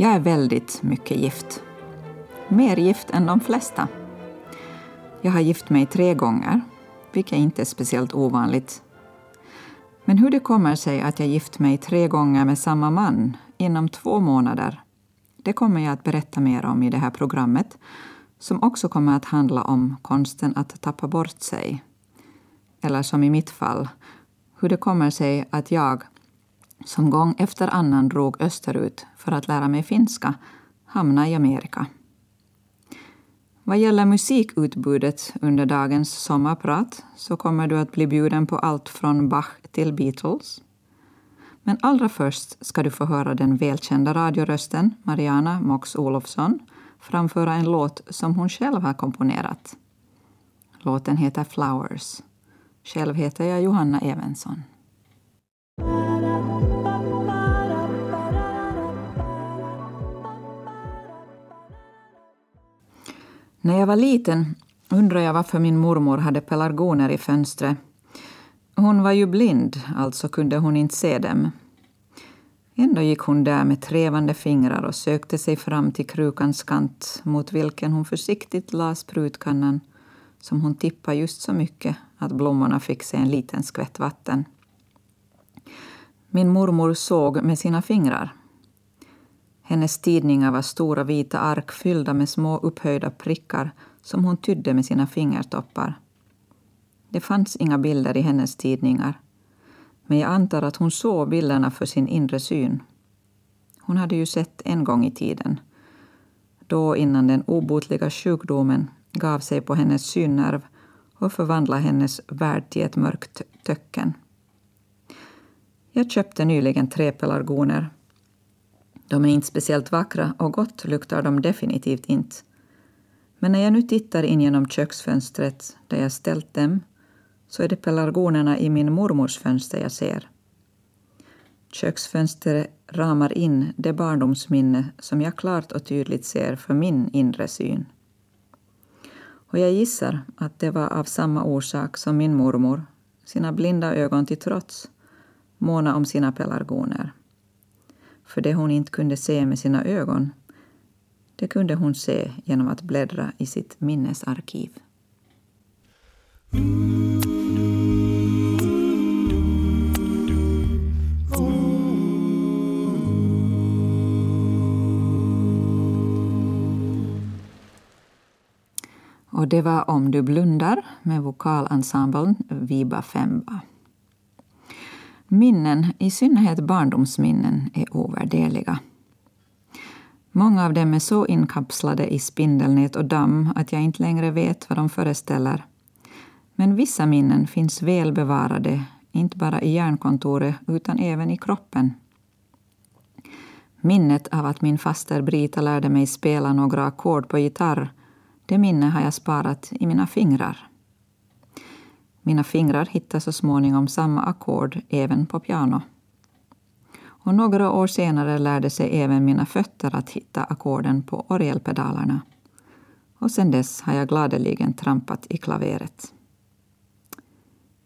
Jag är väldigt mycket gift. Mer gift än de flesta. Jag har gift mig tre gånger, vilket inte är speciellt ovanligt. Men hur det kommer sig att jag gift mig tre gånger med samma man inom två månader, det kommer jag att berätta mer om i det här programmet, som också kommer att handla om konsten att tappa bort sig. Eller som i mitt fall, hur det kommer sig att jag, som gång efter annan drog österut för att lära mig finska, hamnade i Amerika. Vad gäller musikutbudet under dagens sommarprat så kommer du att bli bjuden på allt från Bach till Beatles. Men allra först ska du få höra den välkända radiorösten Mariana Mox Olofsson framföra en låt som hon själv har komponerat. Låten heter Flowers. Själv heter jag Johanna Evensson. När jag var liten undrade jag varför min mormor hade pelargoner i fönstret. Hon var ju blind, alltså kunde hon inte se dem. Ändå gick hon där med trevande fingrar och sökte sig fram till krukans kant mot vilken hon försiktigt la sprutkannan som hon tippade just så mycket att blommorna fick se en liten skvätt vatten. Min mormor såg med sina fingrar. Hennes tidningar var stora vita ark fyllda med små upphöjda prickar som hon tydde med sina fingertoppar. Det fanns inga bilder i hennes tidningar. Men jag antar att hon såg bilderna för sin inre syn. Hon hade ju sett en gång i tiden. Då innan den obotliga sjukdomen gav sig på hennes synnerv och förvandlade hennes värld till ett mörkt töcken. Jag köpte nyligen tre pelargoner de är inte speciellt vackra och gott luktar de definitivt inte. Men när jag nu tittar in genom köksfönstret där jag ställt dem så är det pelargonerna i min mormors fönster jag ser. Köksfönstret ramar in det barndomsminne som jag klart och tydligt ser för min inre syn. Och jag gissar att det var av samma orsak som min mormor, sina blinda ögon till trots, måna om sina pelargoner för det hon inte kunde se med sina ögon, det kunde hon se genom att bläddra i sitt minnesarkiv. Och det var Om du blundar med vokalensemblen Viba Femba. Minnen, i synnerhet barndomsminnen, är ovärderliga. Många av dem är så inkapslade i spindelnät och damm att jag inte längre vet vad de föreställer. Men vissa minnen finns väl bevarade, inte bara i hjärnkontoret utan även i kroppen. Minnet av att min faster Brita lärde mig spela några ackord på gitarr, det minne har jag sparat i mina fingrar. Mina fingrar hittade så småningom samma ackord även på piano. Och några år senare lärde sig även mina fötter att hitta ackorden på orgelpedalerna. Och sedan dess har jag gladeligen trampat i klaveret.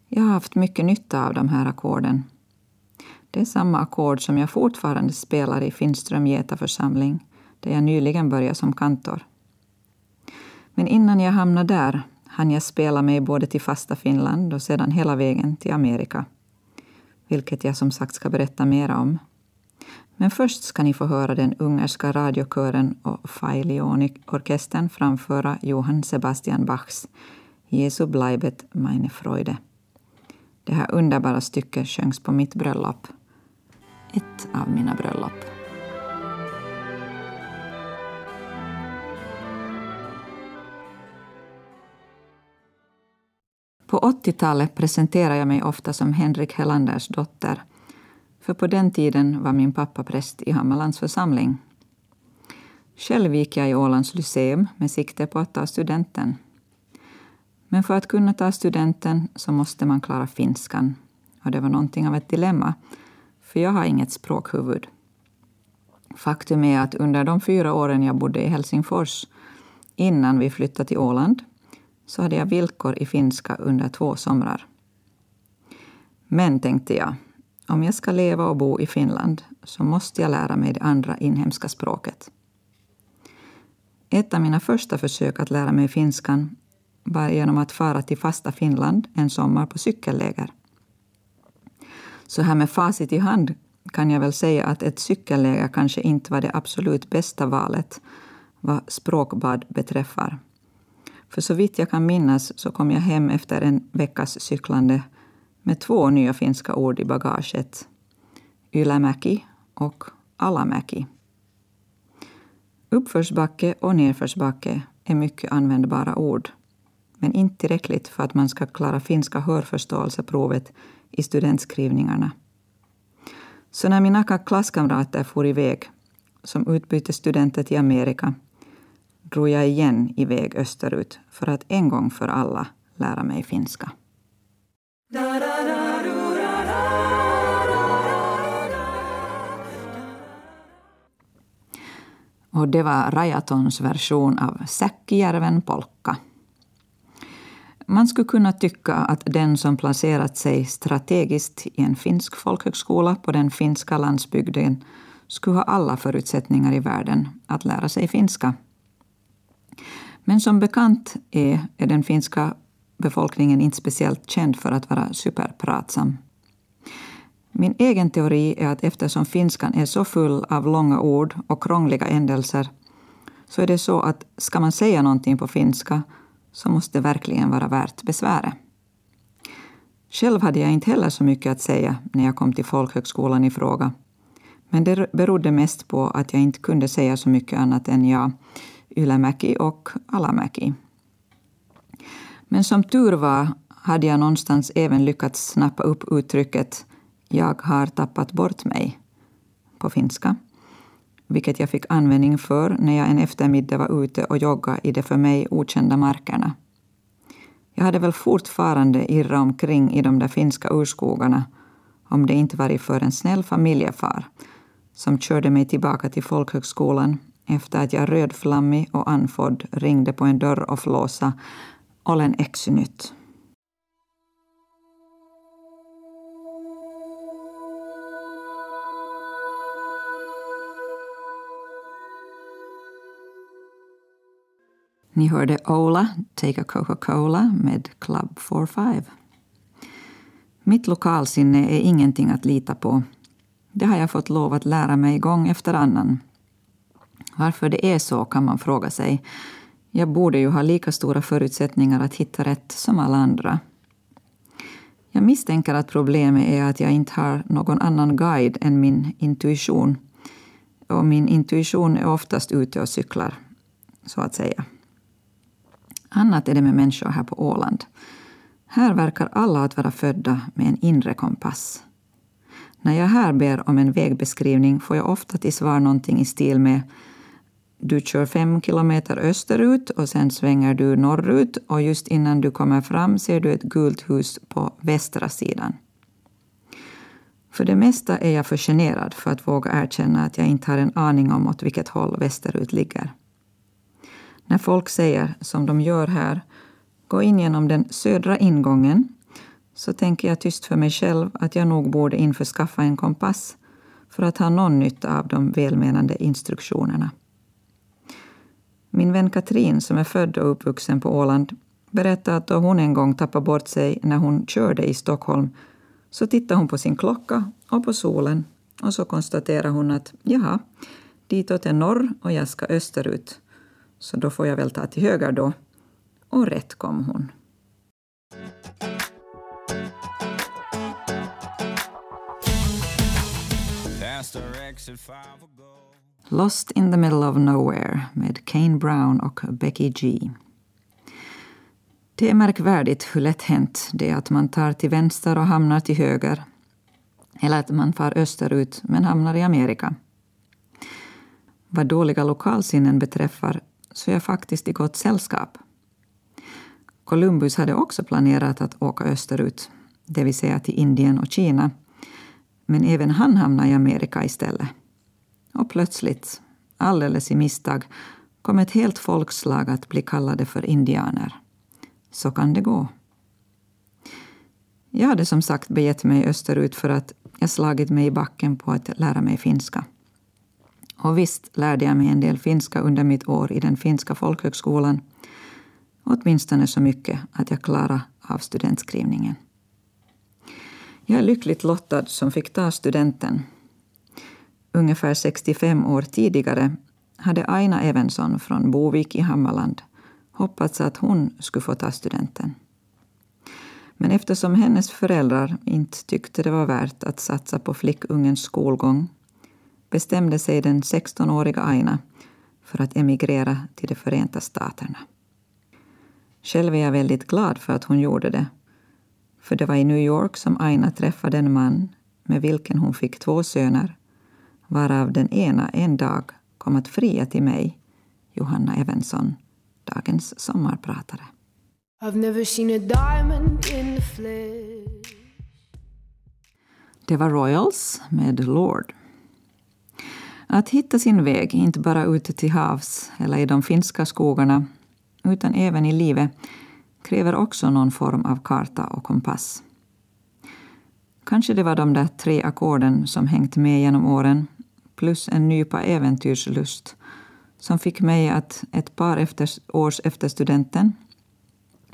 Jag har haft mycket nytta av de här ackorden. Det är samma ackord som jag fortfarande spelar i Finström Geta församling, där jag nyligen började som kantor. Men innan jag hamnade där hann jag spela mig både till fasta Finland och sedan hela vägen till Amerika. Vilket jag som sagt ska berätta mer om. Men först ska ni få höra den ungerska radiokören och Failioni-orkestern framföra Johann Sebastian Bachs Jesu bleibet meine Freude. Det här underbara stycket sjöngs på mitt bröllop. Ett av mina bröllop. På 80-talet presenterade jag mig ofta som Henrik Hellanders dotter, för på den tiden var min pappa präst i Hammarlands församling. Själv gick jag i Ålands Lyceum med sikte på att ta studenten. Men för att kunna ta studenten så måste man klara finskan. Och det var någonting av ett dilemma, för jag har inget språkhuvud. Faktum är att under de fyra åren jag bodde i Helsingfors, innan vi flyttade till Åland, så hade jag villkor i finska under två somrar. Men, tänkte jag, om jag ska leva och bo i Finland så måste jag lära mig det andra inhemska språket. Ett av mina första försök att lära mig finskan var genom att fara till fasta Finland en sommar på cykelläger. Så här med facit i hand kan jag väl säga att ett cykelläger kanske inte var det absolut bästa valet vad språkbad beträffar. För så vitt jag kan minnas så kom jag hem efter en veckas cyklande med två nya finska ord i bagaget. Ylämäki och Alamäki. Uppförsbacke och nedförsbacke är mycket användbara ord men inte tillräckligt för att man ska klara finska hörförståelseprovet i studentskrivningarna. Så när mina klasskamrater for iväg som utbytesstudenter till Amerika drog jag igen iväg österut för att en gång för alla lära mig finska. Och det var Rajatons version av Säkkijärven polka. Man skulle kunna tycka att den som placerat sig strategiskt i en finsk folkhögskola på den finska landsbygden skulle ha alla förutsättningar i världen att lära sig finska. Men som bekant är, är den finska befolkningen inte speciellt känd för att vara superpratsam. Min egen teori är att eftersom finskan är så full av långa ord och krångliga ändelser så är det så att ska man säga någonting på finska så måste det verkligen vara värt besväret. Själv hade jag inte heller så mycket att säga när jag kom till folkhögskolan i fråga. Men det berodde mest på att jag inte kunde säga så mycket annat än ja, Ylämäki och Alamäki. Men som tur var hade jag någonstans även lyckats snappa upp uttrycket ”jag har tappat bort mig” på finska vilket jag fick användning för när jag en eftermiddag var ute och joggade i de för mig okända markerna. Jag hade väl fortfarande irrat omkring i de där finska urskogarna om det inte varit för en snäll familjefar som körde mig tillbaka till folkhögskolan efter att jag rödflammig och anfodd ringde på en dörr och flåsa ”Olen eksynyt”. Ni hörde Ola, Take a Coca-Cola med Club 45. Mitt lokalsinne är ingenting att lita på. Det har jag fått lov att lära mig gång efter annan. Varför det är så kan man fråga sig. Jag borde ju ha lika stora förutsättningar att hitta rätt som alla andra. Jag misstänker att problemet är att jag inte har någon annan guide än min intuition. Och min intuition är oftast ute och cyklar, så att säga. Annat är det med människor här på Åland. Här verkar alla att vara födda med en inre kompass. När jag här ber om en vägbeskrivning får jag ofta till svar någonting i stil med du kör fem kilometer österut och sen svänger du norrut och just innan du kommer fram ser du ett gult hus på västra sidan. För det mesta är jag för generad för att våga erkänna att jag inte har en aning om åt vilket håll västerut ligger. När folk säger, som de gör här, gå in genom den södra ingången, så tänker jag tyst för mig själv att jag nog borde införskaffa en kompass för att ha någon nytta av de välmenande instruktionerna. Min vän Katrin, som är född och uppvuxen på Åland, berättade att då hon en gång tappade bort sig när hon körde i Stockholm så tittade hon på sin klocka och på solen och så konstaterade hon att jaha, ditåt är norr och jag ska österut. Så då får jag väl ta till höger då. Och rätt kom hon. Lost in the middle of nowhere med Kane Brown och Becky G. Det är märkvärdigt hur lätt hänt det är att man tar till vänster och hamnar till höger. Eller att man far österut men hamnar i Amerika. Vad dåliga lokalsinnen beträffar så är jag faktiskt i gott sällskap. Columbus hade också planerat att åka österut, det vill säga till Indien och Kina. Men även han hamnade i Amerika istället. Och plötsligt, alldeles i misstag, kom ett helt folkslag att bli kallade för indianer. Så kan det gå. Jag hade som sagt begett mig österut för att jag slagit mig i backen på att lära mig finska. Och visst lärde jag mig en del finska under mitt år i den finska folkhögskolan. Åtminstone så mycket att jag klarade av studentskrivningen. Jag är lyckligt lottad som fick ta studenten. Ungefär 65 år tidigare hade Aina Evensson från Bovik i Hammarland hoppats att hon skulle få ta studenten. Men eftersom hennes föräldrar inte tyckte det var värt att satsa på flickungens skolgång bestämde sig den 16-åriga Aina för att emigrera till de Förenta Staterna. Själv är jag väldigt glad för att hon gjorde det, för det var i New York som Aina träffade en man med vilken hon fick två söner, varav den ena en dag kom att fria till mig, Johanna Evensson, dagens sommarpratare. Det var Royals med Lord. Att hitta sin väg, inte bara ute till havs eller i de finska skogarna, utan även i livet, kräver också någon form av karta och kompass. Kanske det var de där tre ackorden som hängt med genom åren, plus en nypa äventyrslust, som fick mig att ett par efter, års efter studenten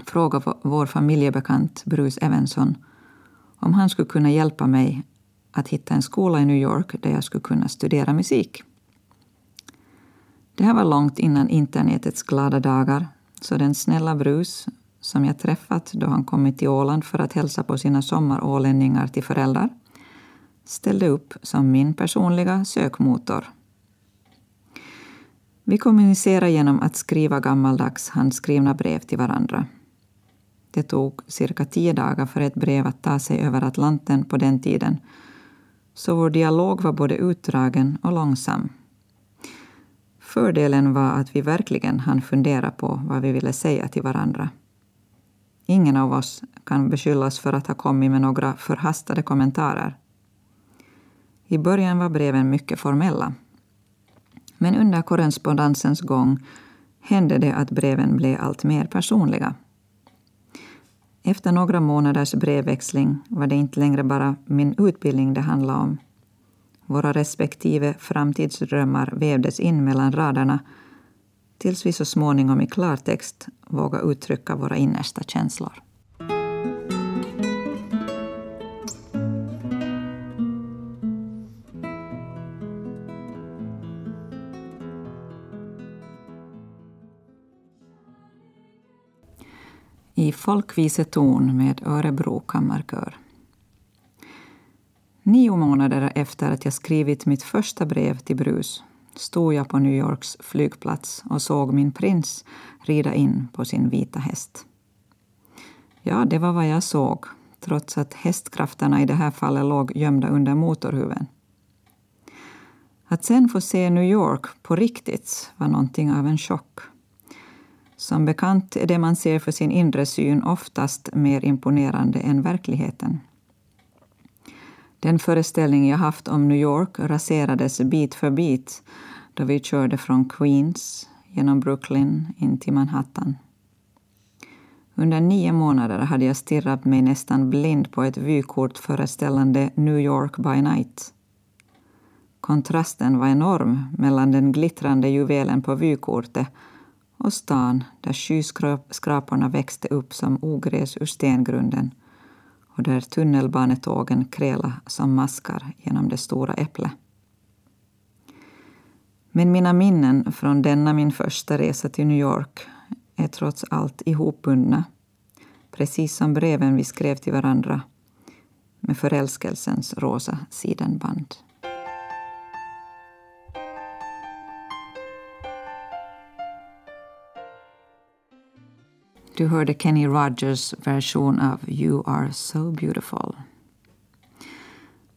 fråga vår familjebekant Bruce Evenson om han skulle kunna hjälpa mig att hitta en skola i New York där jag skulle kunna studera musik. Det här var långt innan internetets glada dagar, så den snälla Bruce, som jag träffat då han kommit till Åland för att hälsa på sina sommarålänningar till föräldrar, ställde upp som min personliga sökmotor. Vi kommunicerade genom att skriva gammaldags handskrivna brev till varandra. Det tog cirka tio dagar för ett brev att ta sig över Atlanten på den tiden, så vår dialog var både utdragen och långsam. Fördelen var att vi verkligen hann fundera på vad vi ville säga till varandra. Ingen av oss kan beskyllas för att ha kommit med några förhastade kommentarer. I början var breven mycket formella. Men under korrespondensens gång hände det att breven blev allt mer personliga. Efter några månaders brevväxling var det inte längre bara min utbildning det handlade om. Våra respektive framtidsdrömmar vävdes in mellan raderna tills vi så småningom i klartext vågade uttrycka våra innersta känslor. Folkviseton med Örebro kammarkör. Nio månader efter att jag skrivit mitt första brev till Brus stod jag på New Yorks flygplats och såg min prins rida in på sin vita häst. Ja, det var vad jag såg, trots att hästkrafterna i det här fallet låg gömda under motorhuven. Att sen få se New York på riktigt var någonting av en chock. Som bekant är det man ser för sin inre syn oftast mer imponerande än verkligheten. Den föreställning jag haft om New York raserades bit för bit då vi körde från Queens genom Brooklyn in till Manhattan. Under nio månader hade jag stirrat mig nästan blind på ett vykort föreställande New York by night. Kontrasten var enorm mellan den glittrande juvelen på vykortet och stan där skyskraporna växte upp som ogräs ur stengrunden och där tunnelbanetågen kräla som maskar genom det stora äpplet. Men mina minnen från denna min första resa till New York är trots allt ihopbundna, precis som breven vi skrev till varandra med förälskelsens rosa sidenband. Du hörde Kenny Rogers version av You are so beautiful.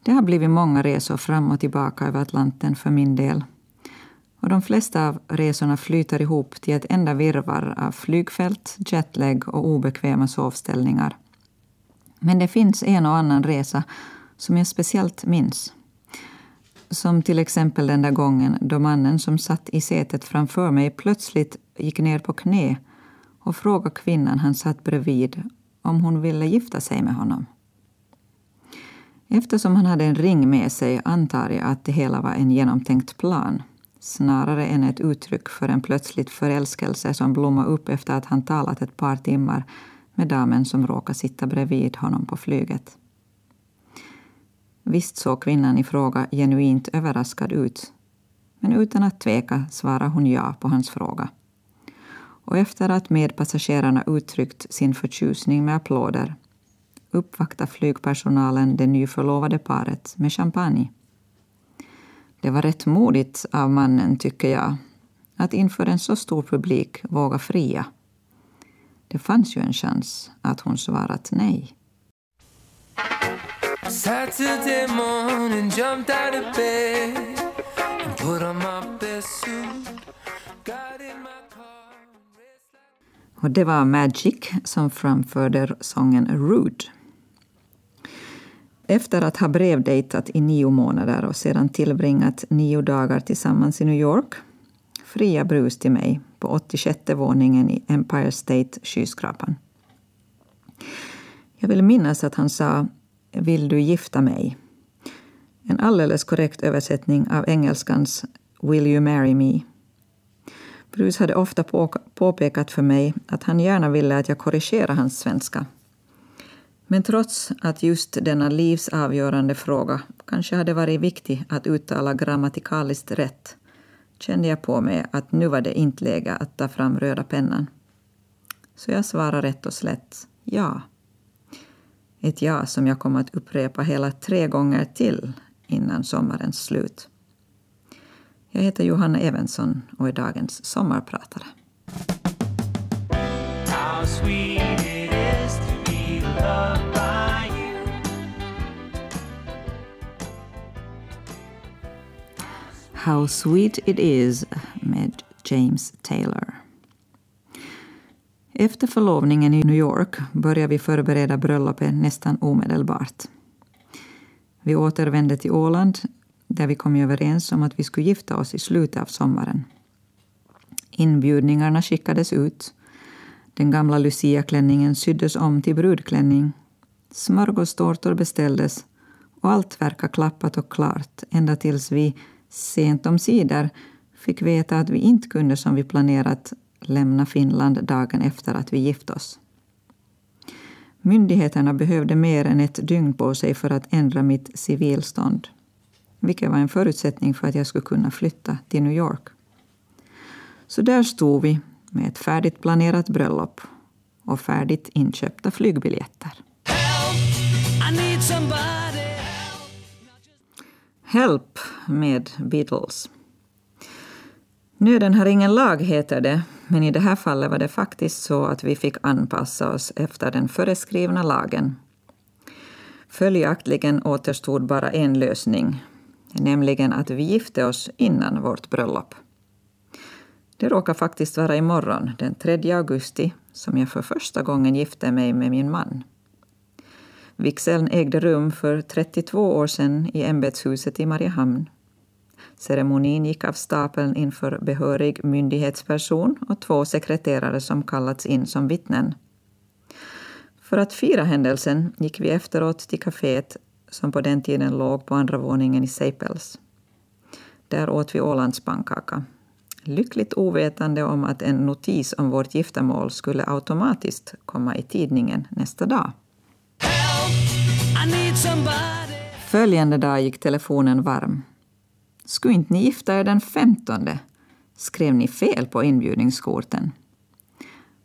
Det har blivit många resor fram och tillbaka över Atlanten för min del. Och de flesta av resorna flyter ihop till ett enda virrvarr av flygfält, jetlag och obekväma sovställningar. Men det finns en och annan resa som jag speciellt minns. Som till exempel den där gången då mannen som satt i sätet framför mig plötsligt gick ner på knä och frågade kvinnan han satt bredvid om hon ville gifta sig med honom. Eftersom han hade en ring med sig antar jag att det hela var en genomtänkt plan snarare än ett uttryck för en plötslig förälskelse som blommade upp efter att han talat ett par timmar med damen som råkade sitta bredvid honom på flyget. Visst såg kvinnan i fråga genuint överraskad ut, men utan att tveka svarade hon ja på hans fråga. Och efter att medpassagerarna uttryckt sin förtjusning med applåder uppvaktar flygpersonalen det nyförlovade paret med champagne. Det var rätt modigt av mannen, tycker jag, att inför en så stor publik våga fria. Det fanns ju en chans att hon svarat nej. Och det var Magic som framförde sången Rude. Efter att ha brevdejtat i nio månader och sedan tillbringat nio dagar tillsammans i New York fria brus till mig på 86 våningen i Empire State skyskrapan. Jag vill minnas att han sa ”Vill du gifta mig?” En alldeles korrekt översättning av engelskans ”Will you marry me?” Bruce hade ofta påpekat för mig att han gärna ville att jag korrigerade hans svenska men trots att just denna livsavgörande fråga kanske hade varit viktig att uttala grammatikaliskt rätt kände jag på mig att nu var det inte läge att ta fram röda pennan. Så jag svarade rätt och slätt ja. Ett ja som jag kom att upprepa hela tre gånger till innan sommarens slut. Jag heter Johanna Evensson och är dagens sommarpratare. How Sweet It Is med James Taylor. Efter förlovningen i New York började vi förbereda bröllopet nästan omedelbart. Vi återvände till Åland där vi kom överens om att vi skulle gifta oss i slutet av sommaren. Inbjudningarna skickades ut. Den gamla Lucia-klänningen syddes om till brudklänning. Smörgåstårtor beställdes och allt verkade klappat och klart ända tills vi sent omsider fick veta att vi inte kunde som vi planerat lämna Finland dagen efter att vi gift oss. Myndigheterna behövde mer än ett dygn på sig för att ändra mitt civilstånd, vilket var en förutsättning för att jag skulle kunna flytta till New York. Så där stod vi med ett färdigt planerat bröllop och färdigt inköpta flygbiljetter. Help, Help med Beatles. Nöden har ingen lag, heter det, men i det här fallet var det faktiskt så att vi fick anpassa oss efter den föreskrivna lagen. Följaktligen återstod bara en lösning, nämligen att vi gifte oss innan vårt bröllop. Det råkar faktiskt vara imorgon, den 3 augusti, som jag för första gången gifte mig med min man. Vigseln ägde rum för 32 år sedan i ämbetshuset i Mariehamn. Ceremonin gick av stapeln inför behörig myndighetsperson och två sekreterare som kallats in som vittnen. För att fira händelsen gick vi efteråt till kaféet som på den tiden låg på andra våningen i Seipels. Där åt vi Ålandspannkaka. Lyckligt ovetande om att en notis om vårt giftermål skulle automatiskt komma i tidningen nästa dag. Följande dag gick telefonen varm. Skulle inte ni gifta er den femtonde? Skrev ni fel på inbjudningskorten?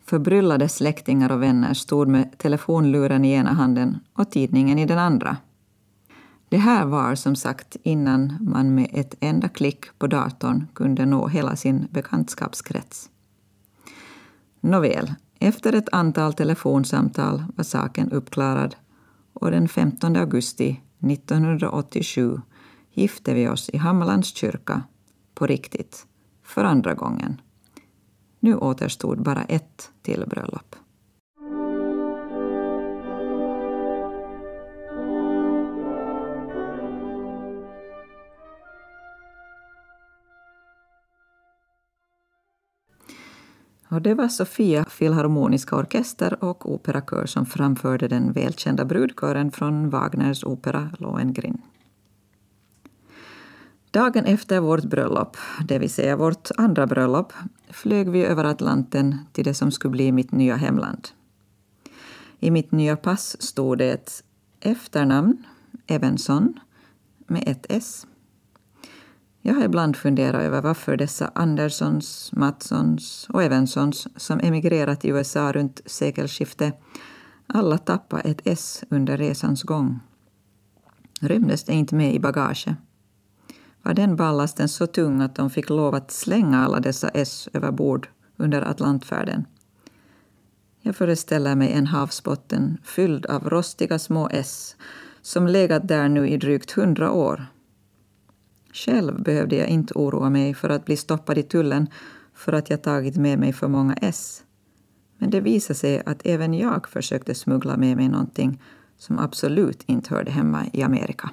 Förbryllade släktingar och vänner stod med telefonluren i ena handen och tidningen i den andra. Det här var som sagt innan man med ett enda klick på datorn kunde nå hela sin bekantskapskrets. Nåväl, efter ett antal telefonsamtal var saken uppklarad och den 15 augusti 1987 gifte vi oss i Hammarlands kyrka, på riktigt, för andra gången. Nu återstod bara ett till bröllop. Och det var Sofia Filharmoniska Orkester och operakör som framförde den välkända brudkören från Wagners opera Lohengrin. Dagen efter vårt bröllop, det vill säga vårt andra bröllop, flög vi över Atlanten till det som skulle bli mitt nya hemland. I mitt nya pass stod det ett efternamn, Evenson, med ett S. Jag har ibland funderat över varför dessa Anderssons, Mattssons och Evenssons som emigrerat till USA runt sekelskiftet alla tappade ett S under resans gång. Rymdes det inte med i bagaget? Var den ballasten så tung att de fick lov att slänga alla dessa S över bord under Atlantfärden? Jag föreställer mig en havsbotten fylld av rostiga små S som legat där nu i drygt hundra år. Själv behövde jag inte oroa mig för att bli stoppad i tullen för att jag tagit med mig för många S. Men det visade sig att även jag försökte smuggla med mig någonting som absolut inte hörde hemma i Amerika.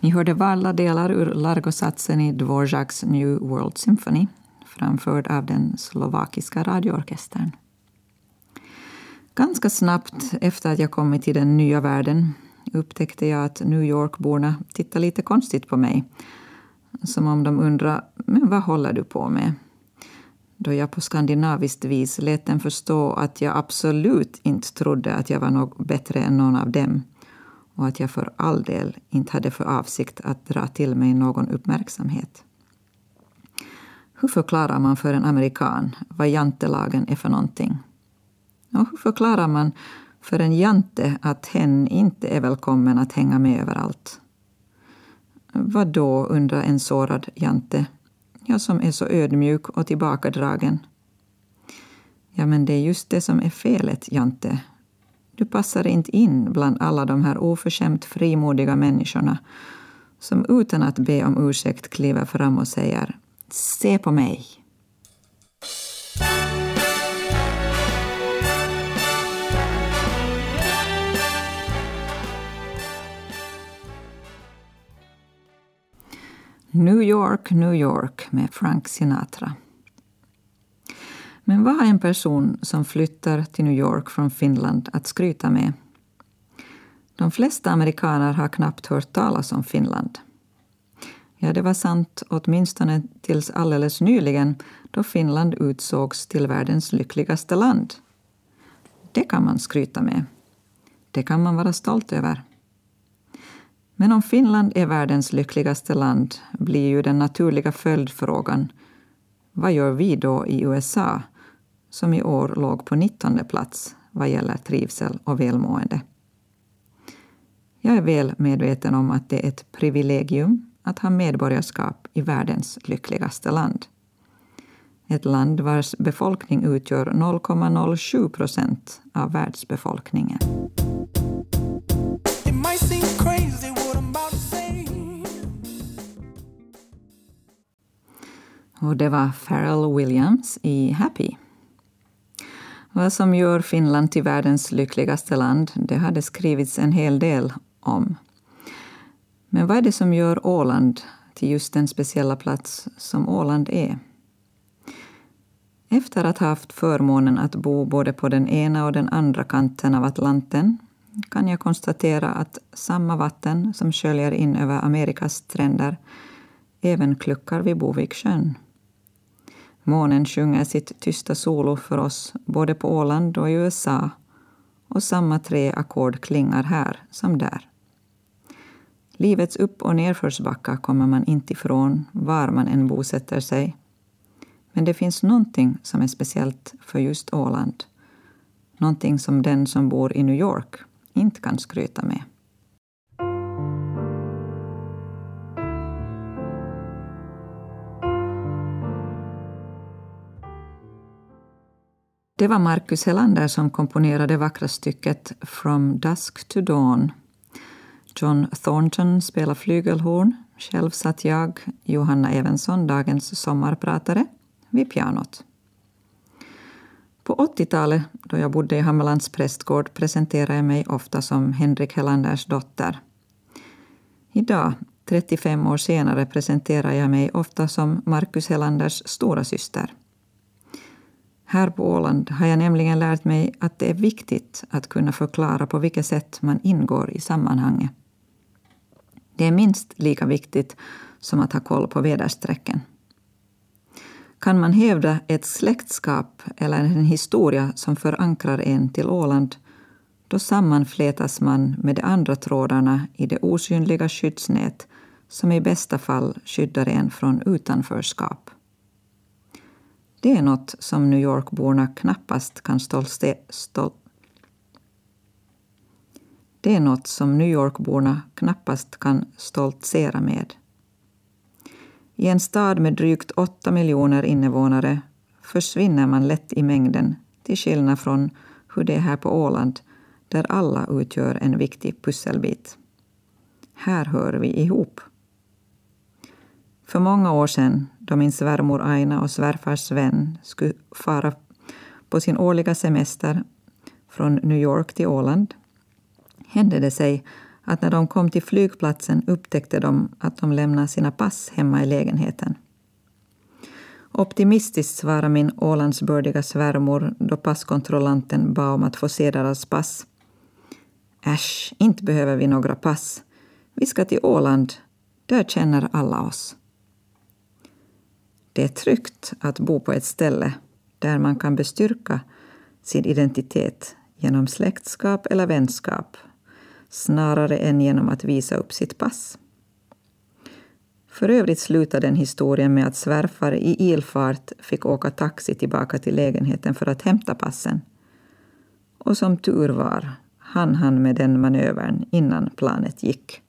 Ni hörde valda delar ur Largosatsen i Dvořáks New World Symphony framförd av den slovakiska radioorkestern. Ganska snabbt efter att jag kommit till den nya världen upptäckte jag att New York-borna tittade lite konstigt på mig. Som om de undrar men vad håller du på med? Då jag på skandinaviskt vis lät dem förstå att jag absolut inte trodde att jag var något bättre än någon av dem och att jag för all del inte hade för avsikt att dra till mig någon uppmärksamhet. Hur förklarar man för en amerikan vad jantelagen är för någonting? Och hur förklarar man för en jante att hen inte är välkommen att hänga med överallt? Vad då, undrar en sårad jante, jag som är så ödmjuk och tillbakadragen. Ja, men det är just det som är felet, Jante. Du passar inte in bland alla de här oförskämt frimodiga människorna som utan att be om ursäkt kliver fram och säger Se på mig. New York, New York med Frank Sinatra. Men vad har en person som flyttar till New York från Finland att skryta med? De flesta amerikaner har knappt hört talas om Finland. Ja, det var sant åtminstone tills alldeles nyligen då Finland utsågs till världens lyckligaste land. Det kan man skryta med. Det kan man vara stolt över. Men om Finland är världens lyckligaste land blir ju den naturliga följdfrågan vad gör vi då i USA, som i år låg på 19 plats vad gäller trivsel och välmående? Jag är väl medveten om att det är ett privilegium att ha medborgarskap i världens lyckligaste land. Ett land vars befolkning utgör 0,07 procent av världsbefolkningen. Och det var Pharrell Williams i Happy. Vad som gör Finland till världens lyckligaste land, det hade skrivits en hel del om. Men vad är det som gör Åland till just den speciella plats som Åland är? Efter att ha haft förmånen att bo både på den ena och den andra kanten av Atlanten kan jag konstatera att samma vatten som sköljer in över Amerikas stränder även kluckar vid Boviksjön. Månen sjunger sitt tysta solo för oss både på Åland och i USA och samma tre ackord klingar här som där. Livets upp och nedförsbacka kommer man inte ifrån var man än bosätter sig. Men det finns någonting som är speciellt för just Åland. Någonting som den som bor i New York inte kan skryta med. Det var Marcus Helander som komponerade vackra stycket From Dusk to Dawn John Thornton spelar flygelhorn. Själv satt jag, Johanna Evensson, dagens sommarpratare, vid pianot. På 80-talet, då jag bodde i Hammarlands prästgård, presenterade jag mig ofta som Henrik Helanders dotter. Idag, 35 år senare, presenterar jag mig ofta som Marcus Helanders stora syster. Här på Åland har jag nämligen lärt mig att det är viktigt att kunna förklara på vilket sätt man ingår i sammanhanget. Det är minst lika viktigt som att ha koll på väderstrecken. Kan man hävda ett släktskap eller en historia som förankrar en till Åland, då sammanflätas man med de andra trådarna i det osynliga skyddsnät som i bästa fall skyddar en från utanförskap. Det är något som New York-borna knappast kan stoltse, stol det är något som New York-borna knappast kan stoltsera med. I en stad med drygt åtta miljoner invånare försvinner man lätt i mängden till skillnad från hur det är här på Åland där alla utgör en viktig pusselbit. Här hör vi ihop. För många år sedan, då min svärmor Aina och svärfar Sven skulle fara på sin årliga semester från New York till Åland, hände det sig att när de kom till flygplatsen upptäckte de att de lämnade sina pass hemma i lägenheten. Optimistiskt svarade min Ålandsbördiga svärmor då passkontrollanten bad om att få se deras pass. Äsch, inte behöver vi några pass. Vi ska till Åland. Där känner alla oss. Det är tryggt att bo på ett ställe där man kan bestyrka sin identitet genom släktskap eller vänskap snarare än genom att visa upp sitt pass. För övrigt slutade den historien med att svärfar i ilfart fick åka taxi tillbaka till lägenheten för att hämta passen. Och som tur var hann han med den manövern innan planet gick.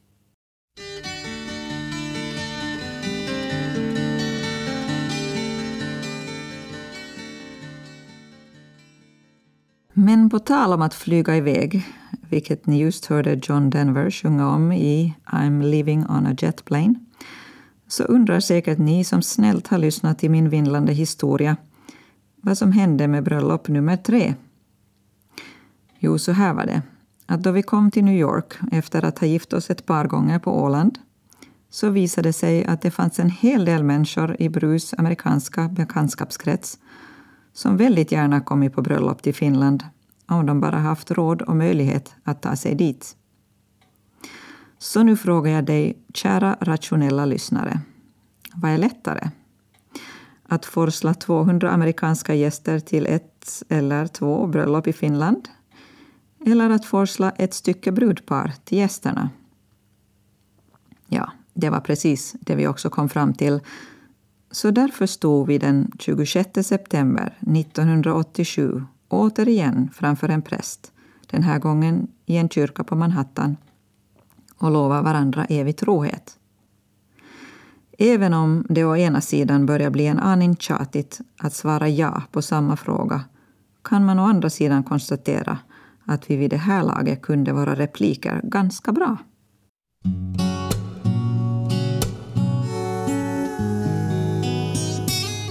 Men på tal om att flyga iväg, vilket ni just hörde John Denver sjunga om i I'm living on a jet plane, så undrar säkert ni som snällt har lyssnat till min vindlande historia vad som hände med bröllop nummer tre. Jo, så här var det. Att då vi kom till New York efter att ha gift oss ett par gånger på Åland så visade det sig att det fanns en hel del människor i Brus amerikanska bekantskapskrets som väldigt gärna kommit på bröllop till Finland om de bara haft råd och möjlighet att ta sig dit. Så nu frågar jag dig, kära rationella lyssnare. Vad är lättare? Att forsla 200 amerikanska gäster till ett eller två bröllop i Finland? Eller att forsla ett stycke brudpar till gästerna? Ja, det var precis det vi också kom fram till så därför stod vi den 26 september 1987 återigen framför en präst, den här gången i en kyrka på Manhattan, och lovade varandra evig trohet. Även om det å ena sidan börjar bli en aning tjatigt att svara ja på samma fråga kan man å andra sidan konstatera att vi vid det här laget kunde våra repliker ganska bra.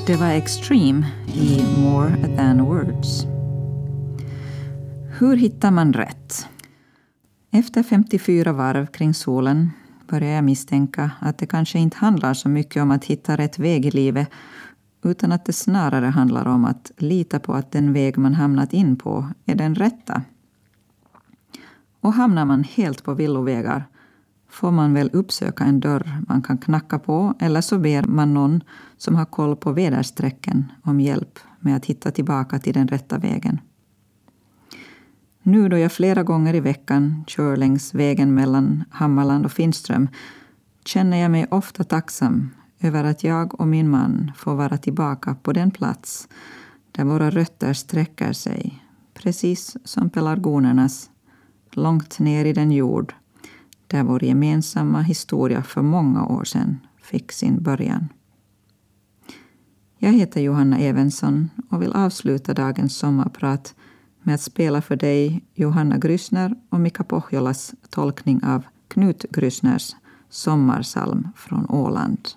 Det var Extreme i More than words. Hur hittar man rätt? Efter 54 varv kring solen börjar jag misstänka att det kanske inte handlar så mycket om att hitta rätt väg i livet utan att det snarare handlar om att lita på att den väg man hamnat in på är den rätta. Och hamnar man helt på villovägar får man väl uppsöka en dörr man kan knacka på eller så ber man någon som har koll på väderstrecken om hjälp med att hitta tillbaka till den rätta vägen. Nu då jag flera gånger i veckan kör längs vägen mellan Hammarland och Finström känner jag mig ofta tacksam över att jag och min man får vara tillbaka på den plats där våra rötter sträcker sig, precis som pelargonernas, långt ner i den jord där vår gemensamma historia för många år sedan fick sin början. Jag heter Johanna Evensson och vill avsluta dagens sommarprat med att spela för dig Johanna Gryssner och Mika Pohjolas tolkning av Knut Gryssners sommarsalm från Åland.